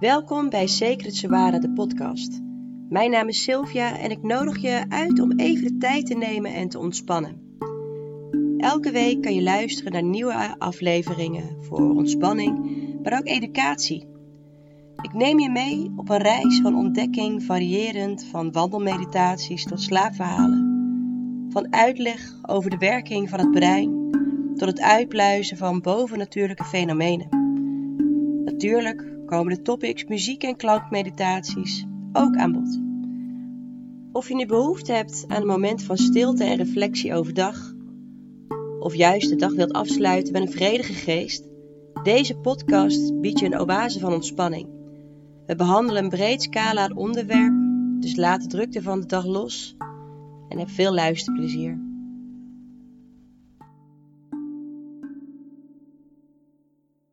Welkom bij Secret Sewara, de podcast. Mijn naam is Sylvia en ik nodig je uit om even de tijd te nemen en te ontspannen. Elke week kan je luisteren naar nieuwe afleveringen voor ontspanning, maar ook educatie. Ik neem je mee op een reis van ontdekking, variërend van wandelmeditaties tot slaapverhalen. Van uitleg over de werking van het brein tot het uitpluizen van bovennatuurlijke fenomenen. Natuurlijk komen de topics muziek en klankmeditaties ook aan bod. Of je nu behoefte hebt aan een moment van stilte en reflectie overdag, of juist de dag wilt afsluiten met een vredige geest, deze podcast biedt je een oase van ontspanning. We behandelen een breed scala aan onderwerpen, dus laat de drukte van de dag los en heb veel luisterplezier.